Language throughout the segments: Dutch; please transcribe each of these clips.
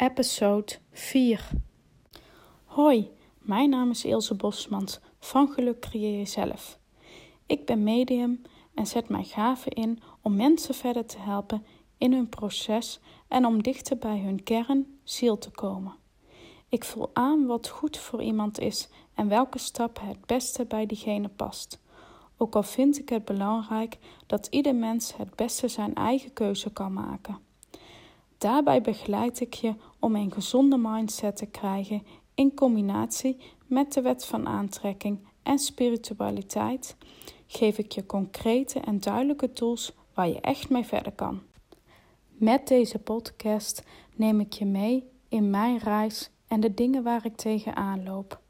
episode 4. Hoi, mijn naam is Ilse Bosmans van Geluk Creëer Jezelf. Ik ben medium en zet mijn gaven in om mensen verder te helpen in hun proces en om dichter bij hun kern, ziel te komen. Ik voel aan wat goed voor iemand is en welke stap het beste bij diegene past. Ook al vind ik het belangrijk dat ieder mens het beste zijn eigen keuze kan maken. Daarbij begeleid ik je om een gezonde mindset te krijgen in combinatie met de wet van aantrekking en spiritualiteit. Geef ik je concrete en duidelijke tools waar je echt mee verder kan. Met deze podcast neem ik je mee in mijn reis en de dingen waar ik tegenaan loop.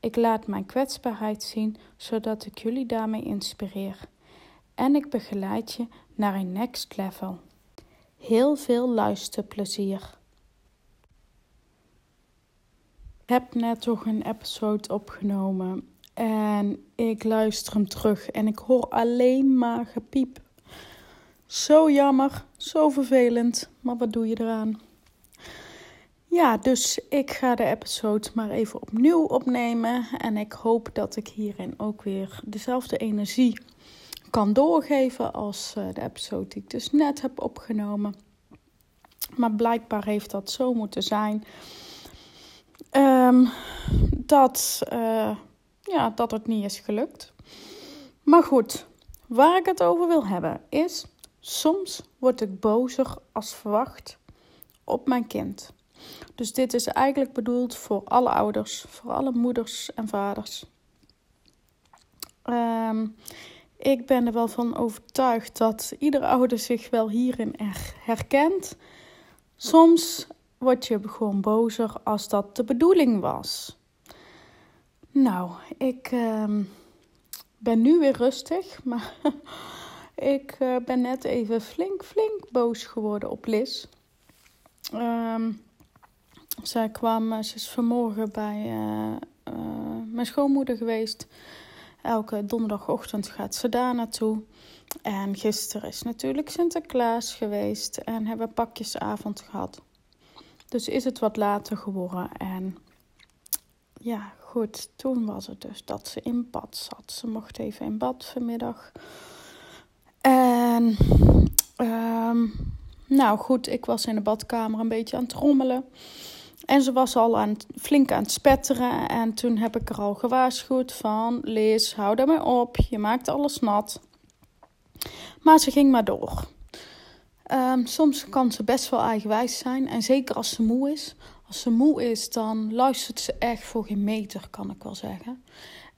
Ik laat mijn kwetsbaarheid zien, zodat ik jullie daarmee inspireer. En ik begeleid je naar een next level. Heel veel luisterplezier. Ik heb net toch een episode opgenomen en ik luister hem terug en ik hoor alleen maar gepiep. Zo jammer, zo vervelend, maar wat doe je eraan? Ja, dus ik ga de episode maar even opnieuw opnemen. En ik hoop dat ik hierin ook weer dezelfde energie kan doorgeven als eh, de episode die ik dus net heb opgenomen. Maar blijkbaar heeft dat zo moeten zijn. Um, dat, uh, ja, dat het niet is gelukt. Maar goed, waar ik het over wil hebben is... Soms word ik bozer als verwacht op mijn kind. Dus dit is eigenlijk bedoeld voor alle ouders, voor alle moeders en vaders. Um, ik ben er wel van overtuigd dat ieder ouder zich wel hierin herkent. Soms word je gewoon bozer als dat de bedoeling was. Nou, ik uh, ben nu weer rustig, maar ik uh, ben net even flink, flink boos geworden op Liz. Um, zij kwam, ze is vanmorgen bij uh, mijn schoonmoeder geweest. Elke donderdagochtend gaat ze daar naartoe. En gisteren is natuurlijk Sinterklaas geweest en hebben pakjesavond gehad. Dus is het wat later geworden. En ja, goed, toen was het dus dat ze in bad zat. Ze mocht even in bad vanmiddag. En um, nou goed, ik was in de badkamer een beetje aan het rommelen. En ze was al aan, flink aan het spetteren. En toen heb ik er al gewaarschuwd van... Liz, hou daarmee op. Je maakt alles nat. Maar ze ging maar door. Um, soms kan ze best wel eigenwijs zijn. En zeker als ze moe is. Als ze moe is, dan luistert ze echt voor geen meter, kan ik wel zeggen.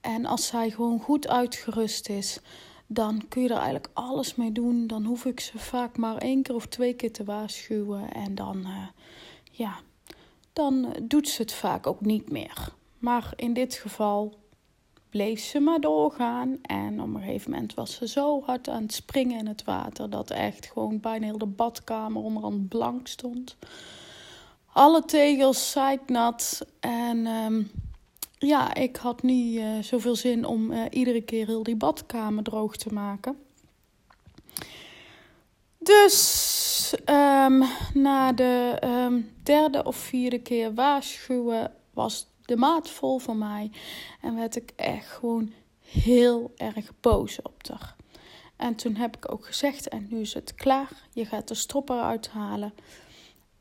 En als zij gewoon goed uitgerust is, dan kun je er eigenlijk alles mee doen. Dan hoef ik ze vaak maar één keer of twee keer te waarschuwen. En dan, uh, ja, dan doet ze het vaak ook niet meer. Maar in dit geval bleef ze maar doorgaan. En op een gegeven moment was ze zo hard aan het springen in het water dat echt gewoon bijna heel de badkamer onderhand blank stond. Alle tegels zeiknat. En um, ja, ik had niet uh, zoveel zin om uh, iedere keer heel die badkamer droog te maken. Dus um, na de um, derde of vierde keer waarschuwen was de maat vol van mij. En werd ik echt gewoon heel erg boos op haar. En toen heb ik ook gezegd, en nu is het klaar. Je gaat de stropper uithalen.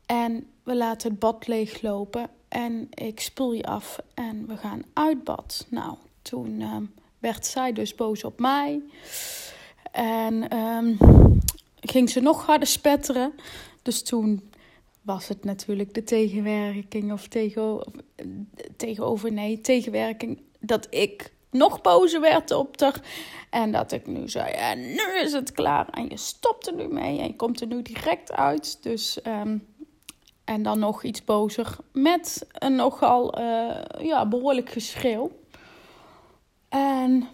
En we laten het bad leeglopen. En ik spoel je af en we gaan uit bad. Nou, toen uh, werd zij dus boos op mij. En um, ging ze nog harder spetteren. Dus toen was het natuurlijk de tegenwerking of tegen, tegenover, nee, tegenwerking. Dat ik nog bozer werd op haar. En dat ik nu zei, en nu is het klaar. En je stopt er nu mee en je komt er nu direct uit. Dus, um, en dan nog iets bozer met een nogal uh, ja, behoorlijk geschreeuw. En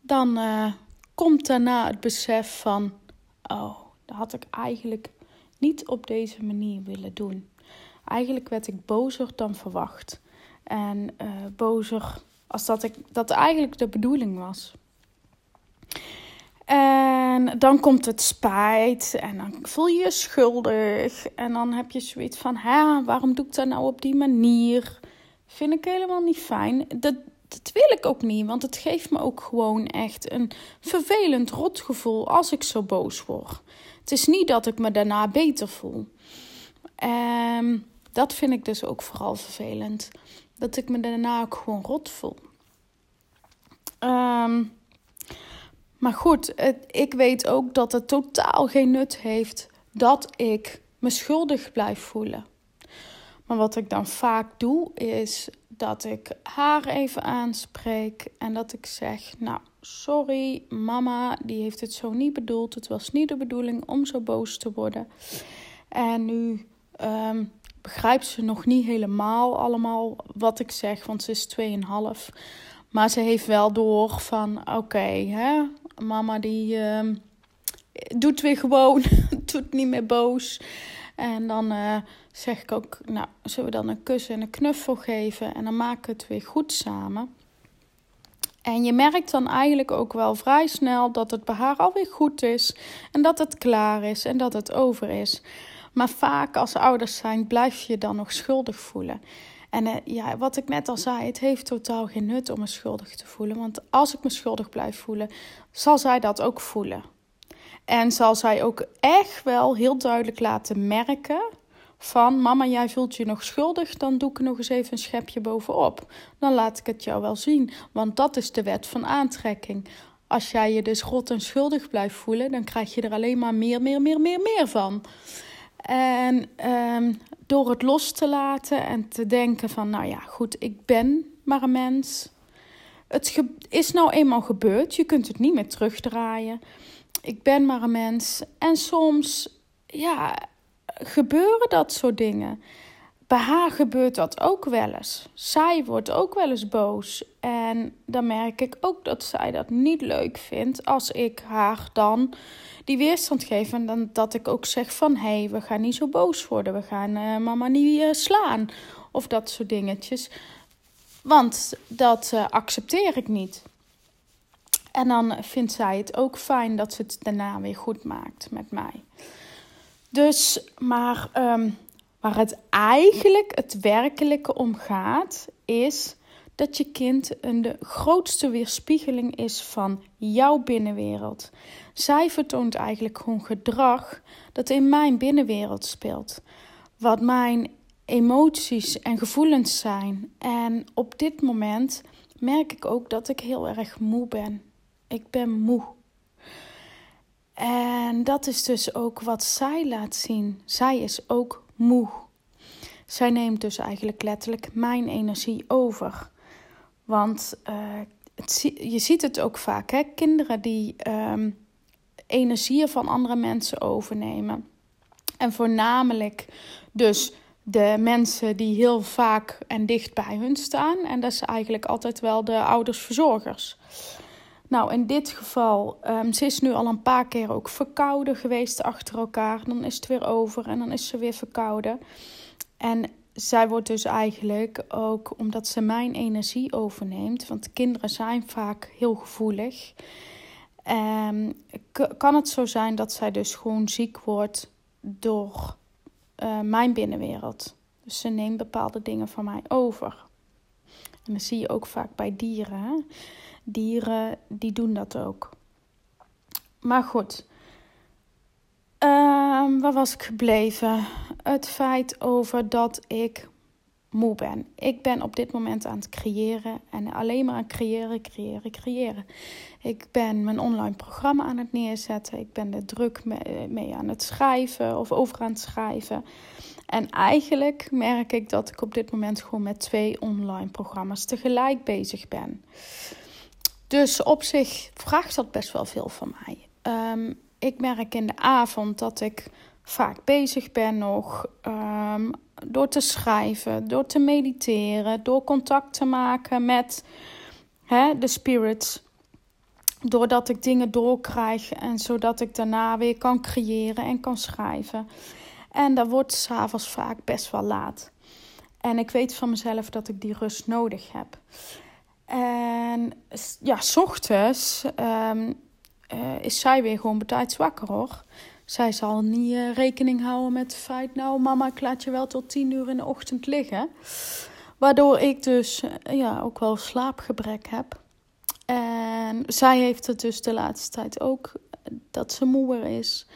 dan uh, komt daarna het besef van oh, dat had ik eigenlijk niet op deze manier willen doen. Eigenlijk werd ik bozer dan verwacht. En uh, bozer als dat, ik, dat eigenlijk de bedoeling was. En En dan komt het spijt en dan voel je je schuldig. En dan heb je zoiets van, hè, waarom doe ik dat nou op die manier? Vind ik helemaal niet fijn. Dat, dat wil ik ook niet, want het geeft me ook gewoon echt een vervelend rotgevoel als ik zo boos word. Het is niet dat ik me daarna beter voel. En dat vind ik dus ook vooral vervelend. Dat ik me daarna ook gewoon rot voel. Um, maar goed, ik weet ook dat het totaal geen nut heeft dat ik me schuldig blijf voelen. Maar wat ik dan vaak doe, is dat ik haar even aanspreek en dat ik zeg: Nou, sorry, mama, die heeft het zo niet bedoeld. Het was niet de bedoeling om zo boos te worden. En nu um, begrijpt ze nog niet helemaal allemaal wat ik zeg, want ze is 2,5. Maar ze heeft wel door van: Oké, hè mama die uh, doet weer gewoon, doet niet meer boos. En dan uh, zeg ik ook, nou, zullen we dan een kus en een knuffel geven en dan maken we het weer goed samen. En je merkt dan eigenlijk ook wel vrij snel dat het bij haar alweer goed is en dat het klaar is en dat het over is. Maar vaak als ouders zijn, blijf je dan nog schuldig voelen. En uh, ja, wat ik net al zei, het heeft totaal geen nut om me schuldig te voelen. Want als ik me schuldig blijf voelen, zal zij dat ook voelen. En zal zij ook echt wel heel duidelijk laten merken van mama, jij voelt je nog schuldig, dan doe ik nog eens even een schepje bovenop. Dan laat ik het jou wel zien, want dat is de wet van aantrekking. Als jij je dus rot en schuldig blijft voelen, dan krijg je er alleen maar meer, meer, meer, meer, meer van. En um, door het los te laten en te denken van, nou ja, goed, ik ben maar een mens. Het is nou eenmaal gebeurd, je kunt het niet meer terugdraaien. Ik ben maar een mens. En soms, ja, gebeuren dat soort dingen. Bij haar gebeurt dat ook wel eens. Zij wordt ook wel eens boos. En dan merk ik ook dat zij dat niet leuk vindt als ik haar dan die weerstand geef. En dan dat ik ook zeg van hé, hey, we gaan niet zo boos worden. We gaan uh, mama niet uh, slaan. Of dat soort dingetjes. Want dat uh, accepteer ik niet. En dan vindt zij het ook fijn dat ze het daarna weer goed maakt met mij. Dus, maar um, waar het eigenlijk het werkelijke om gaat, is dat je kind een de grootste weerspiegeling is van jouw binnenwereld. Zij vertoont eigenlijk gewoon gedrag dat in mijn binnenwereld speelt. Wat mijn emoties en gevoelens zijn. En op dit moment merk ik ook dat ik heel erg moe ben. Ik ben moe. En dat is dus ook wat zij laat zien. Zij is ook moe. Zij neemt dus eigenlijk letterlijk mijn energie over. Want uh, het, je ziet het ook vaak, hè? kinderen die um, energieën van andere mensen overnemen. En voornamelijk dus de mensen die heel vaak en dicht bij hun staan. En dat is eigenlijk altijd wel de ouders-verzorgers. Nou, in dit geval, um, ze is nu al een paar keer ook verkouden geweest achter elkaar. Dan is het weer over en dan is ze weer verkouden. En zij wordt dus eigenlijk ook, omdat ze mijn energie overneemt, want kinderen zijn vaak heel gevoelig. Um, kan het zo zijn dat zij dus gewoon ziek wordt door uh, mijn binnenwereld. Dus ze neemt bepaalde dingen van mij over. En dat zie je ook vaak bij dieren. Dieren die doen dat ook. Maar goed, um, waar was ik gebleven? Het feit over dat ik moe ben. Ik ben op dit moment aan het creëren en alleen maar aan het creëren, creëren, creëren. Ik ben mijn online programma aan het neerzetten. Ik ben er druk mee aan het schrijven of over aan het schrijven. En eigenlijk merk ik dat ik op dit moment gewoon met twee online programma's tegelijk bezig ben. Dus op zich vraagt dat best wel veel van mij. Um, ik merk in de avond dat ik vaak bezig ben nog um, door te schrijven, door te mediteren, door contact te maken met hè, de spirits. Doordat ik dingen doorkrijg en zodat ik daarna weer kan creëren en kan schrijven. En dat wordt s'avonds vaak best wel laat. En ik weet van mezelf dat ik die rust nodig heb. En ja, s ochtends um, uh, is zij weer gewoon betijds wakker hoor. Zij zal niet uh, rekening houden met het feit, nou mama, ik laat je wel tot tien uur in de ochtend liggen. Waardoor ik dus uh, ja, ook wel slaapgebrek heb. En zij heeft het dus de laatste tijd ook, dat ze moeer is.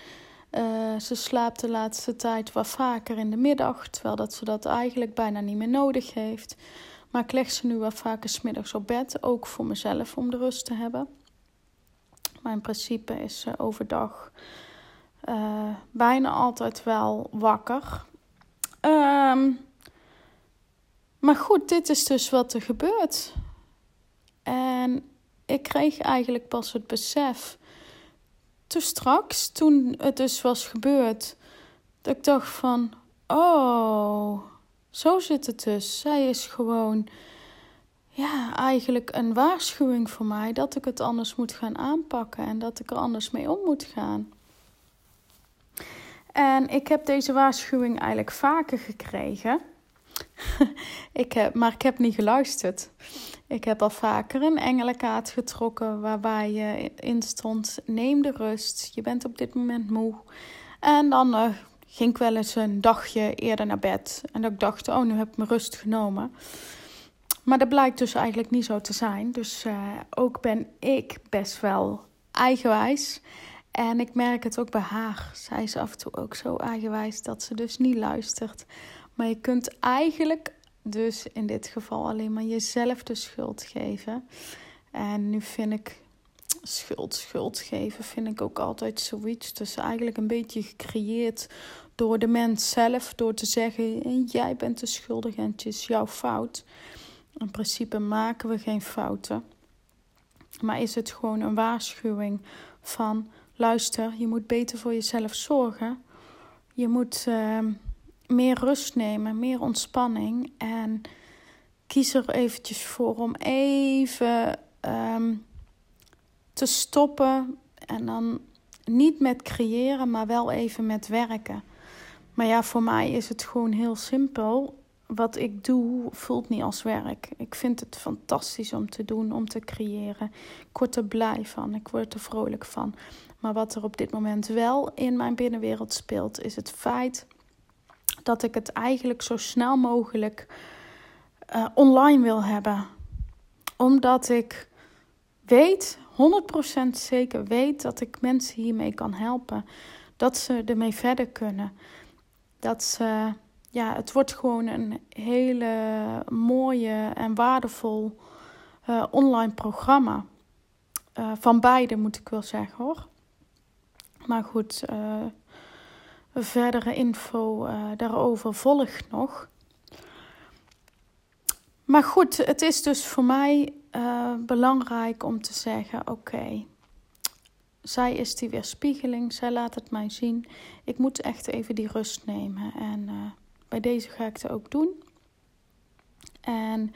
Uh, ze slaapt de laatste tijd wat vaker in de middag, terwijl dat ze dat eigenlijk bijna niet meer nodig heeft. Maar ik leg ze nu wat vaker smiddags op bed, ook voor mezelf om de rust te hebben. Maar in principe is ze overdag uh, bijna altijd wel wakker. Um, maar goed, dit is dus wat er gebeurt. En ik kreeg eigenlijk pas het besef toen straks, toen het dus was gebeurd, dat ik dacht van, oh, zo zit het dus. Zij is gewoon, ja, eigenlijk een waarschuwing voor mij dat ik het anders moet gaan aanpakken en dat ik er anders mee om moet gaan. En ik heb deze waarschuwing eigenlijk vaker gekregen. ik heb, maar ik heb niet geluisterd. Ik heb al vaker een engelenkaart getrokken waarbij je in stond: neem de rust, je bent op dit moment moe. En dan uh, ging ik wel eens een dagje eerder naar bed. En dat ik dacht: oh, nu heb ik mijn rust genomen. Maar dat blijkt dus eigenlijk niet zo te zijn. Dus uh, ook ben ik best wel eigenwijs. En ik merk het ook bij haar. Zij is af en toe ook zo eigenwijs dat ze dus niet luistert. Maar je kunt eigenlijk dus in dit geval alleen maar jezelf de schuld geven. En nu vind ik schuld, schuld geven, vind ik ook altijd zoiets. Dus eigenlijk een beetje gecreëerd door de mens zelf. Door te zeggen, jij bent de schuldige en het is jouw fout. In principe maken we geen fouten. Maar is het gewoon een waarschuwing van... luister, je moet beter voor jezelf zorgen. Je moet... Uh, meer rust nemen, meer ontspanning. En kies er eventjes voor om even um, te stoppen. En dan niet met creëren, maar wel even met werken. Maar ja, voor mij is het gewoon heel simpel. Wat ik doe voelt niet als werk. Ik vind het fantastisch om te doen, om te creëren. Ik word er blij van, ik word er vrolijk van. Maar wat er op dit moment wel in mijn binnenwereld speelt, is het feit dat ik het eigenlijk zo snel mogelijk uh, online wil hebben. Omdat ik weet, 100% zeker weet, dat ik mensen hiermee kan helpen. Dat ze ermee verder kunnen. Dat ze, ja, het wordt gewoon een hele mooie en waardevol uh, online programma. Uh, van beide moet ik wel zeggen hoor. Maar goed, verdere info uh, daarover volgt nog. Maar goed, het is dus voor mij uh, belangrijk om te zeggen: oké, zij is die weerspiegeling, zij laat het mij zien. Ik moet echt even die rust nemen. En uh, bij deze ga ik het ook doen. En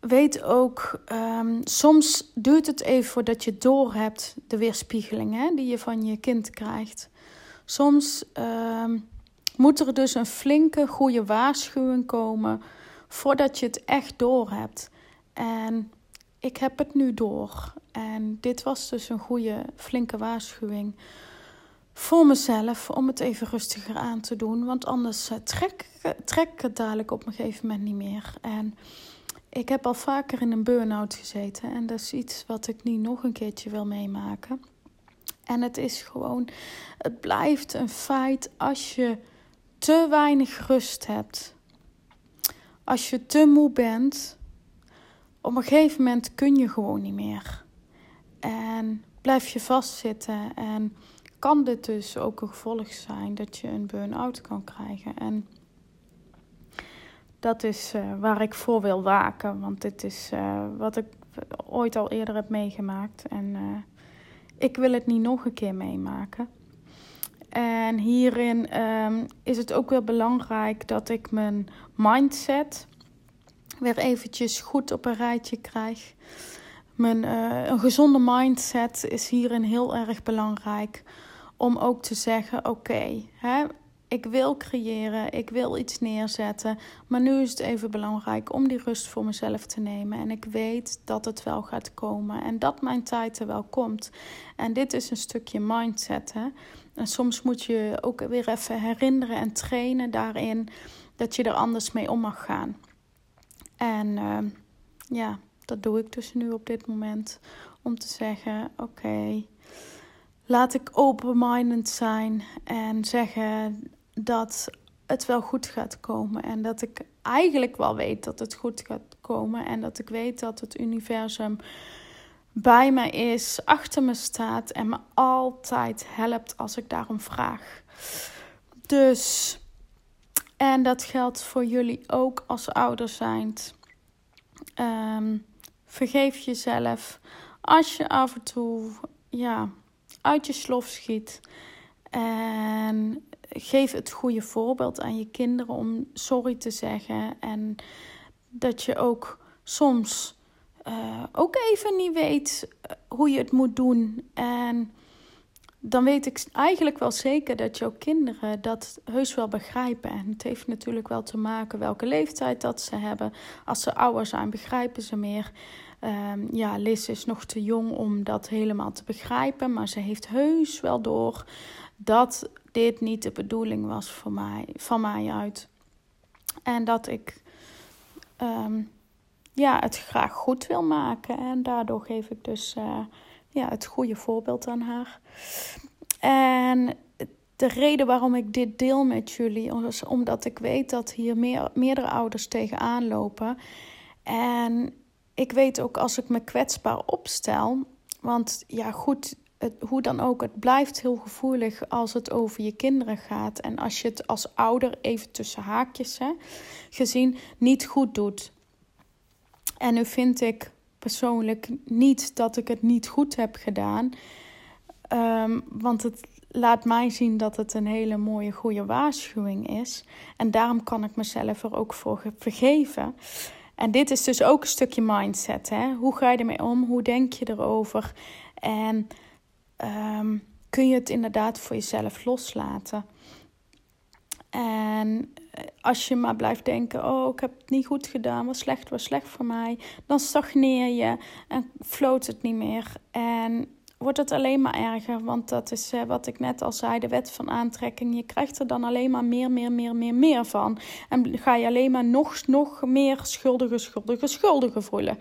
weet ook, um, soms duurt het even voordat je door hebt de weerspiegeling hè, die je van je kind krijgt. Soms uh, moet er dus een flinke, goede waarschuwing komen voordat je het echt door hebt. En ik heb het nu door. En dit was dus een goede, flinke waarschuwing voor mezelf om het even rustiger aan te doen. Want anders uh, trek, trek ik het dadelijk op een gegeven moment niet meer. En ik heb al vaker in een burn-out gezeten. En dat is iets wat ik niet nog een keertje wil meemaken. En het is gewoon, het blijft een feit als je te weinig rust hebt. Als je te moe bent, op een gegeven moment kun je gewoon niet meer. En blijf je vastzitten en kan dit dus ook een gevolg zijn dat je een burn-out kan krijgen. En dat is uh, waar ik voor wil waken, want dit is uh, wat ik ooit al eerder heb meegemaakt. En uh, ik wil het niet nog een keer meemaken. En hierin um, is het ook wel belangrijk dat ik mijn mindset weer eventjes goed op een rijtje krijg. Mijn, uh, een gezonde mindset is hierin heel erg belangrijk. Om ook te zeggen: oké, okay, ik wil creëren, ik wil iets neerzetten. Maar nu is het even belangrijk om die rust voor mezelf te nemen. En ik weet dat het wel gaat komen en dat mijn tijd er wel komt. En dit is een stukje mindset. Hè? En soms moet je ook weer even herinneren en trainen daarin dat je er anders mee om mag gaan. En uh, ja, dat doe ik dus nu op dit moment. Om te zeggen: oké, laat ik open-minded zijn en zeggen dat het wel goed gaat komen. En dat ik eigenlijk wel weet dat het goed gaat komen. En dat ik weet dat het universum bij me is, achter me staat en me altijd helpt als ik daarom vraag. Dus, en dat geldt voor jullie ook als ouder zijnd. Um, vergeef jezelf als je af en toe ja, uit je slof schiet. En geef het goede voorbeeld aan je kinderen om sorry te zeggen. En dat je ook soms uh, ook even niet weet eh, hoe je het moet doen. En dan weet ik eigenlijk wel zeker dat jouw kinderen dat heus wel begrijpen. En het heeft natuurlijk wel te maken welke leeftijd dat ze hebben. Als ze ouder zijn, begrijpen ze meer. Um, ja, Liz is nog te jong om dat helemaal te begrijpen. Maar ze heeft heus wel door dat dit niet de bedoeling was voor mij, van mij uit. En dat ik um, ja, het graag goed wil maken. En daardoor geef ik dus uh, ja, het goede voorbeeld aan haar. En de reden waarom ik dit deel met jullie is omdat ik weet dat hier meer, meerdere ouders tegenaan lopen. En ik weet ook als ik me kwetsbaar opstel. Want ja, goed, het, hoe dan ook, het blijft heel gevoelig als het over je kinderen gaat. En als je het als ouder, even tussen haakjes hè, gezien, niet goed doet. En nu vind ik persoonlijk niet dat ik het niet goed heb gedaan. Um, want het laat mij zien dat het een hele mooie, goede waarschuwing is. En daarom kan ik mezelf er ook voor vergeven. En dit is dus ook een stukje mindset. Hè? Hoe ga je ermee om? Hoe denk je erover? En um, kun je het inderdaad voor jezelf loslaten? En eh, als je maar blijft denken: oh, ik heb het niet goed gedaan, was slecht, was slecht voor mij, dan stagneer je en floot het niet meer. En wordt het alleen maar erger, want dat is uh, wat ik net al zei: de wet van aantrekking. Je krijgt er dan alleen maar meer, meer, meer, meer, meer van. En ga je alleen maar nog, nog meer schuldige, schuldige, schuldige voelen.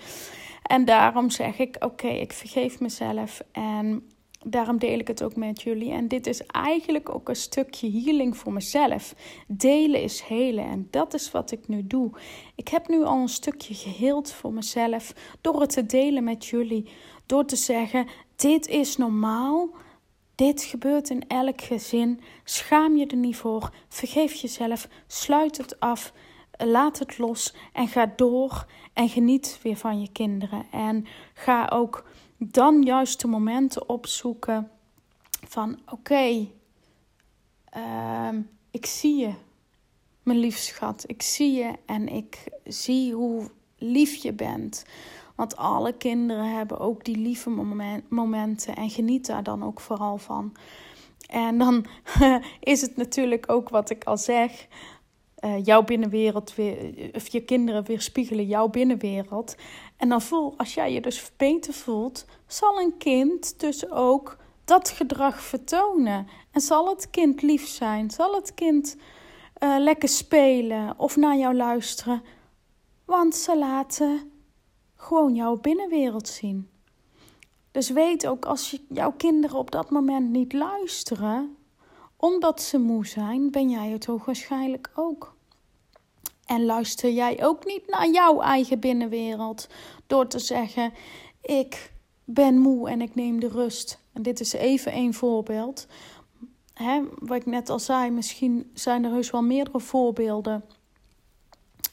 En daarom zeg ik: oké, ik vergeef mezelf en daarom deel ik het ook met jullie. En dit is eigenlijk ook een stukje healing voor mezelf. Delen is helen en dat is wat ik nu doe. Ik heb nu al een stukje geheeld voor mezelf door het te delen met jullie. Door te zeggen: dit is normaal. Dit gebeurt in elk gezin. Schaam je er niet voor. Vergeef jezelf. Sluit het af. Laat het los en ga door en geniet weer van je kinderen. En ga ook dan juist de momenten opzoeken van oké, ehm, ik zie je, mijn lief schat. Ik zie je en ik zie hoe lief je bent. Want alle kinderen hebben ook die lieve momenten en geniet daar dan ook vooral van. En dan is het natuurlijk ook wat ik al zeg. Uh, jouw binnenwereld weer, of je kinderen weerspiegelen jouw binnenwereld. En dan voel, als jij je dus beter voelt, zal een kind dus ook dat gedrag vertonen. En zal het kind lief zijn, zal het kind uh, lekker spelen of naar jou luisteren. Want ze laten gewoon jouw binnenwereld zien. Dus weet ook als je, jouw kinderen op dat moment niet luisteren, omdat ze moe zijn, ben jij het hoogwaarschijnlijk ook. En luister jij ook niet naar jouw eigen binnenwereld door te zeggen: Ik ben moe en ik neem de rust. En dit is even een voorbeeld. Wat ik net al zei, misschien zijn er heus wel meerdere voorbeelden.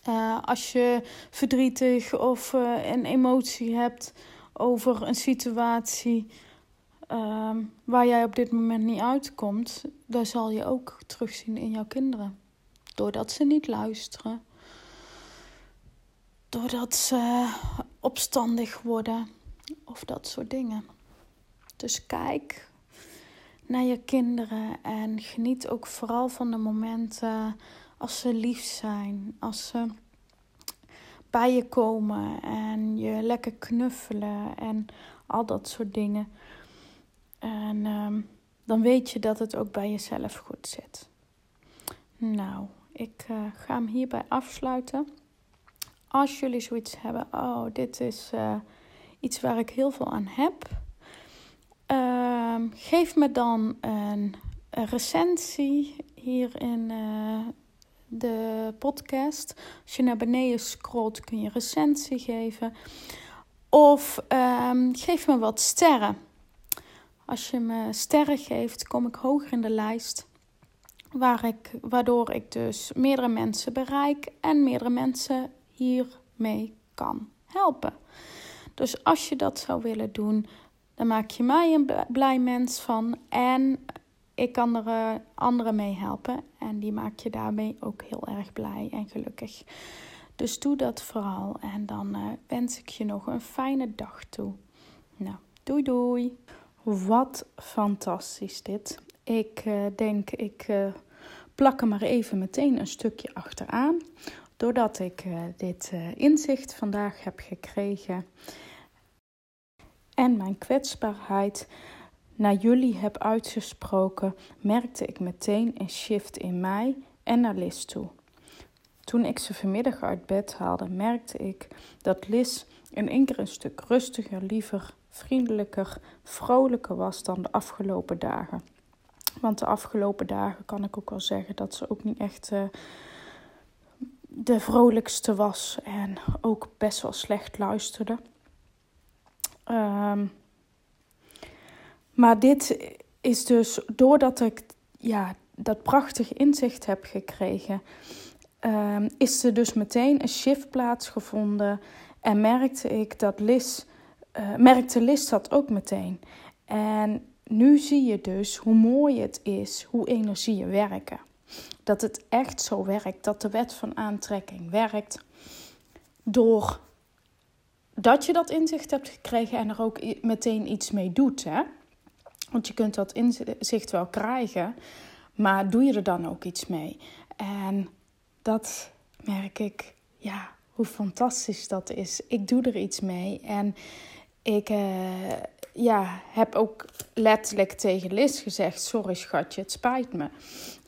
Uh, als je verdrietig of uh, een emotie hebt over een situatie uh, waar jij op dit moment niet uitkomt, dan zal je ook terugzien in jouw kinderen doordat ze niet luisteren, doordat ze opstandig worden of dat soort dingen. Dus kijk naar je kinderen en geniet ook vooral van de momenten als ze lief zijn, als ze bij je komen en je lekker knuffelen en al dat soort dingen. En ehm, dan weet je dat het ook bij jezelf goed zit. Nou, ik uh, ga hem hierbij afsluiten. Als jullie zoiets hebben, oh, dit is uh, iets waar ik heel veel aan heb. Uh, geef me dan een, recensie hier in uh, de podcast. Als je naar beneden scrolt, kun je recensie geven. Of um, geef me wat sterren. Als je me sterren geeft, kom ik hoger in de lijst. Waar ik, waardoor ik dus meerdere mensen bereik en meerdere mensen hiermee kan helpen. Dus als je dat zou willen doen, dan maak je mij een blij mens van. En ik kan er uh, anderen mee helpen. En die maak je daarmee ook heel erg blij en gelukkig. Dus doe dat vooral. En dan uh, wens ik je nog een fijne dag toe. Nou, doei doei. Wat fantastisch dit. Ik uh, denk, ik plak er maar even meteen een stukje achteraan. Doordat ik dit inzicht vandaag heb gekregen en mijn kwetsbaarheid naar jullie heb uitgesproken, merkte ik meteen een shift in mij en naar Liz toe. Toen ik ze vanmiddag uit bed haalde, merkte ik dat Liz in één keer een stuk rustiger, liever, vriendelijker, vrolijker was dan de afgelopen dagen. Want de afgelopen dagen kan ik ook wel zeggen dat ze ook niet echt uh, de vrolijkste was en ook best wel slecht luisterde. Um, maar dit is dus doordat ik ja, dat prachtig inzicht heb gekregen, um, is er dus meteen een shift plaatsgevonden. En merkte ik dat Liz, uh, merkte Liz dat ook meteen. En nu zie je dus hoe mooi het is, hoe energieën werken. Dat het echt zo werkt, dat de wet van aantrekking werkt. Door dat je dat inzicht hebt gekregen en er ook meteen iets mee doet. Hè? Want je kunt dat inzicht wel krijgen, maar doe je er dan ook iets mee? En dat merk ik, ja, hoe fantastisch dat is. Ik doe er iets mee en ik uh, ja, heb ook letterlijk tegen Liz gezegd: Sorry schatje, het spijt me.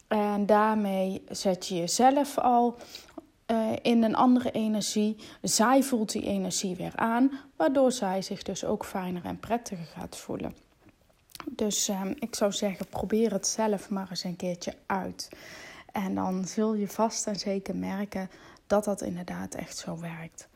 En daarmee zet je jezelf al uh, in een andere energie. Zij voelt die energie weer aan, waardoor zij zich dus ook fijner en prettiger gaat voelen. Dus um, ik zou zeggen, probeer het zelf maar eens een keertje uit. En dan zul je vast en zeker merken dat dat inderdaad echt zo werkt.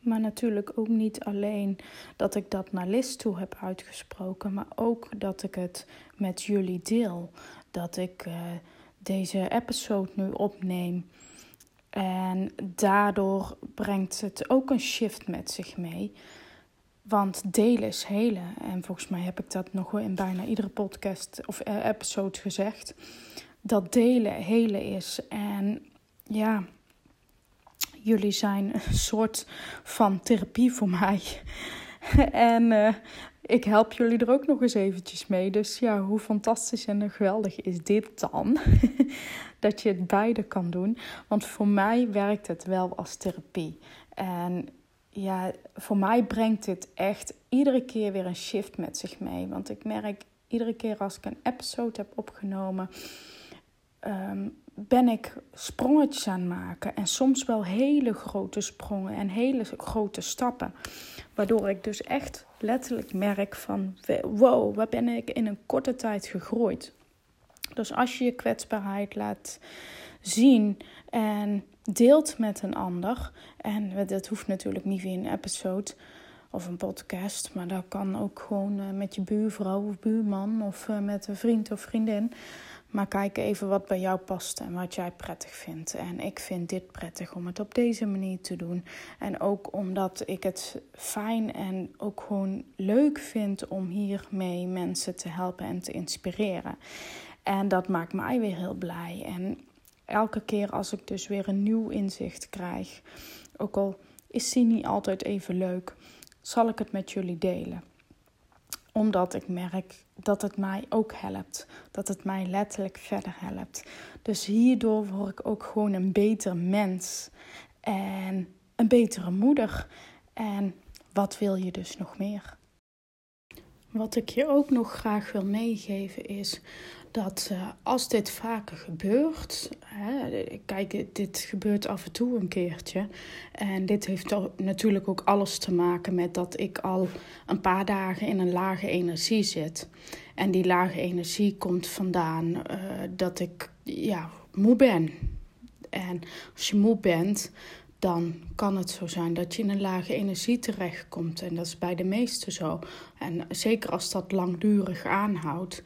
Maar natuurlijk ook niet alleen dat ik dat naar Liz toe heb uitgesproken, maar ook dat ik het met jullie deel. Dat ik uh, deze episode nu opneem. En daardoor brengt het ook een shift met zich mee. Want delen is helen. En volgens mij heb ik dat nog in bijna iedere podcast of eh, episode gezegd. Dat delen helen is. En ja, jullie zijn een soort van therapie voor mij. en uh, ik help jullie er ook nog eens eventjes mee. Dus ja, hoe fantastisch en geweldig is dit dan? dat je het beide kan doen. Want voor mij werkt het wel als therapie. En ja, voor mij brengt dit echt iedere keer weer een shift met zich mee. Want ik merk iedere keer als ik een episode heb opgenomen, ehm, ben ik sprongetjes aan het maken. En soms wel hele grote sprongen en hele grote stappen. Waardoor ik dus echt letterlijk merk van wow, waar ben ik in een korte tijd gegroeid. Dus als je je kwetsbaarheid laat zien en deelt met een ander. En dat hoeft natuurlijk niet via een episode of een podcast, maar dat kan ook gewoon eh, met je buurvrouw of buurman of eh, met een vriend of vriendin. Maar kijk even wat bij jou past en wat jij prettig vindt. En ik vind dit prettig om het op deze manier te doen. En ook omdat ik het fijn en ook gewoon leuk vind om hiermee mensen te helpen en te inspireren. En dat maakt mij weer heel blij. En elke keer als ik dus weer een nieuw inzicht krijg, ook al is die niet altijd even leuk, zal ik het met jullie delen. Omdat ik merk dat het mij ook helpt. Dat het mij letterlijk verder helpt. Dus hierdoor word ik ook gewoon een beter mens. En een betere moeder. En wat wil je dus nog meer? Wat ik je ook nog graag wil meegeven is dat uh, als dit vaker gebeurt, hè, kijk, dit gebeurt af en toe een keertje. En dit heeft natuurlijk ook alles te maken met dat ik al een paar dagen in een lage energie zit. En die lage energie komt vandaan uh, dat ik ja, moe ben. En als je moe bent, dan kan het zo zijn dat je in een lage energie terechtkomt. En dat is bij de meesten zo. En zeker als dat langdurig aanhoudt,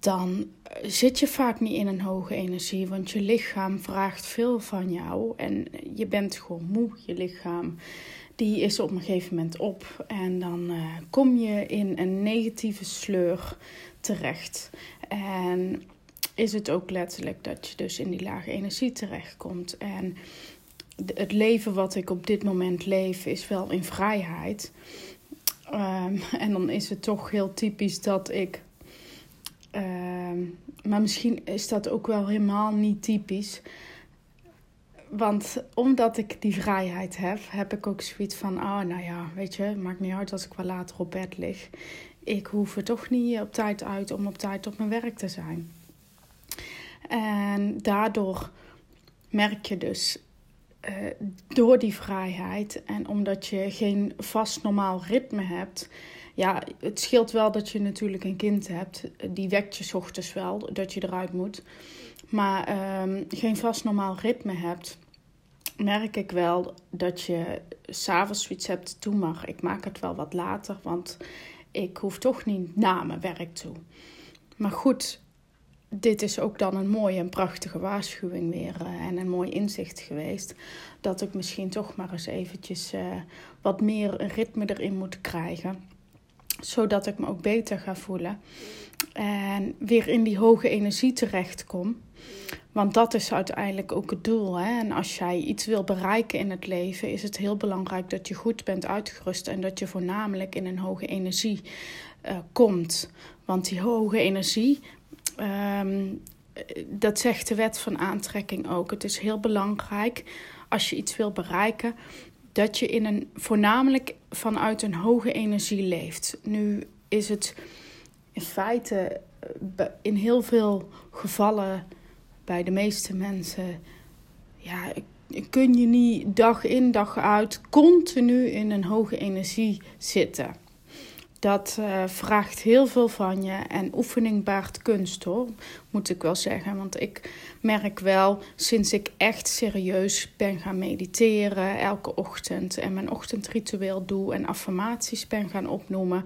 dan zit je vaak niet in een hoge energie. Want je lichaam vraagt veel van jou. En je bent gewoon moe. Je lichaam die is op een gegeven moment op. En dan uh, kom je in een negatieve sleur terecht. En is het ook letterlijk dat je dus in die lage energie terechtkomt. En het leven wat ik op dit moment leef is wel in vrijheid. Um, en dan is het toch heel typisch dat ik. Um, maar misschien is dat ook wel helemaal niet typisch. Want omdat ik die vrijheid heb, heb ik ook zoiets van: oh, nou ja, weet je, maakt niet uit als ik wel later op bed lig. Ik hoef er toch niet op tijd uit om op tijd op mijn werk te zijn. En daardoor merk je dus uh, door die vrijheid en omdat je geen vast normaal ritme hebt. Ja, het scheelt wel dat je natuurlijk een kind hebt. Die wekt je ochtends wel, dat je eruit moet. Maar uh, geen vast normaal ritme hebt, merk ik wel dat je s'avonds zoiets hebt. Toe mag, ik maak het wel wat later, want ik hoef toch niet na mijn werk toe. Maar goed, dit is ook dan een mooie en prachtige waarschuwing weer uh, en een mooi inzicht geweest. Dat ik misschien toch maar eens eventjes uh, wat meer ritme erin moet krijgen. Zodat ik me ook beter ga voelen. En weer in die hoge energie terechtkom. Want dat is uiteindelijk ook het doel. Hè? En als jij iets wil bereiken in het leven, is het heel belangrijk dat je goed bent uitgerust en dat je voornamelijk in een hoge energie uh, komt. Want die hoge energie Um, dat zegt de wet van aantrekking ook. Het is heel belangrijk als je iets wil bereiken, dat je in een, voornamelijk vanuit een hoge energie leeft. Nu is het in feite eh, in heel veel gevallen bij de meeste mensen, ja, kun je niet dag in dag uit continu in een hoge energie zitten. Dat uh, vraagt heel veel van je en oefening baart kunst hoor, moet ik wel zeggen. Want ik merk wel, sinds ik echt serieus ben gaan mediteren elke ochtend en mijn ochtendritueel doe en affirmaties ben gaan opnoemen,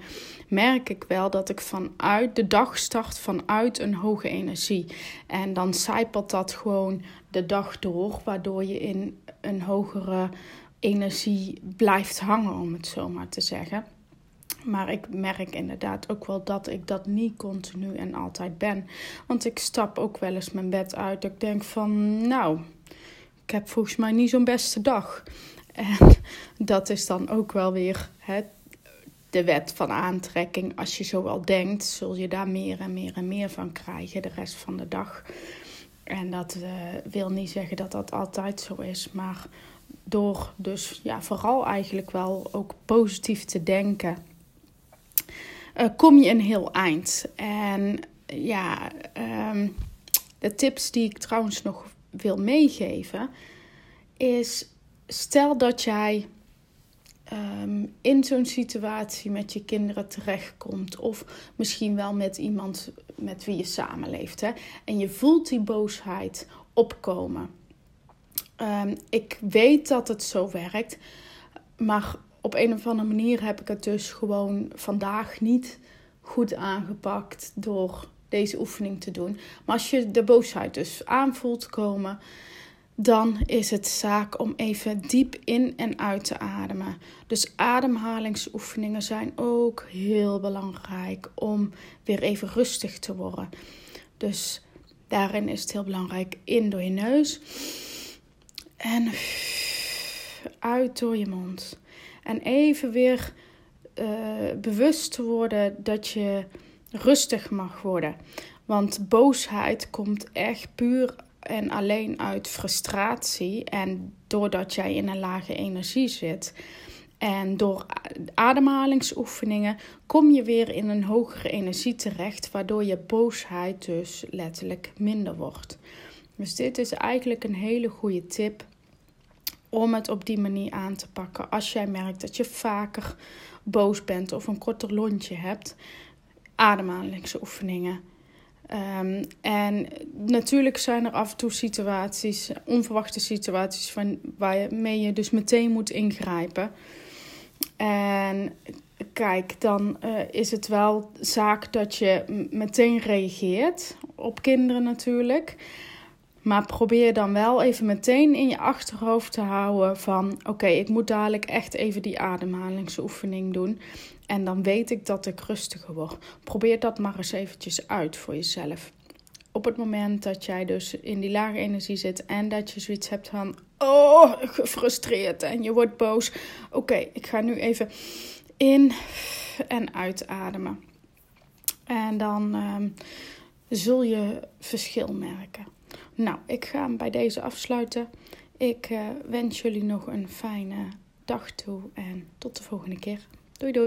merk ik wel dat ik vanuit de dag start vanuit een hoge energie. En dan zijpelt dat gewoon de dag door, waardoor je in een hogere energie blijft hangen, om het zo maar te zeggen. Maar ik merk inderdaad ook wel dat ik dat niet continu en altijd ben. Want ik stap ook wel eens mijn bed uit. Ik denk van, nou, ik heb volgens mij niet zo'n beste dag. En dat is dan ook wel weer hè, de wet van aantrekking. Als je zo wel denkt, zul je daar meer en meer en meer van krijgen de rest van de dag. En dat uh, wil niet zeggen dat dat altijd zo is. Maar door dus ja, vooral eigenlijk wel ook positief te denken uh, kom je een heel eind. En ja, um, de tips die ik trouwens nog wil meegeven is: stel dat jij um, in zo'n situatie met je kinderen terechtkomt, of misschien wel met iemand met wie je samenleeft, hè, en je voelt die boosheid opkomen. Um, ik weet dat het zo werkt, maar op een of andere manier heb ik het dus gewoon vandaag niet goed aangepakt door deze oefening te doen. Maar als je de boosheid dus aanvoelt komen, dan is het zaak om even diep in en uit te ademen. Dus ademhalingsoefeningen zijn ook heel belangrijk om weer even rustig te worden. Dus daarin is het heel belangrijk in door je neus en uit door je mond. En even weer bewust te worden dat je rustig mag worden. Want boosheid komt echt puur en alleen uit frustratie. En doordat jij in een lage energie zit. En door ademhalingsoefeningen kom je weer in een hogere energie terecht, waardoor je boosheid dus letterlijk minder wordt. Dus dit is eigenlijk een hele goede tip om het op die manier aan te pakken. Als jij merkt dat je vaker boos bent of een korter lontje hebt, ademhalingsoefeningen. Um, en natuurlijk zijn er af en toe situaties, onverwachte situaties, van, waarmee je dus meteen moet ingrijpen. En kijk, dan uh, is het wel zaak dat je meteen reageert op kinderen natuurlijk. Maar probeer dan wel even meteen in je achterhoofd te houden van... oké, ik moet dadelijk echt even die ademhalingsoefening doen. En dan weet ik dat ik rustiger word. Probeer dat maar eens eventjes uit voor jezelf. Op het moment dat jij dus in die lage energie zit en dat je zoiets hebt van... oh, gefrustreerd en je wordt boos. Oké, ik ga nu even in en uitademen. En dan ehm, zul je verschil merken. Nou, ik ga hem bij deze afsluiten. Ik uh, wens jullie nog een fijne dag toe en tot de volgende keer. Doei doei.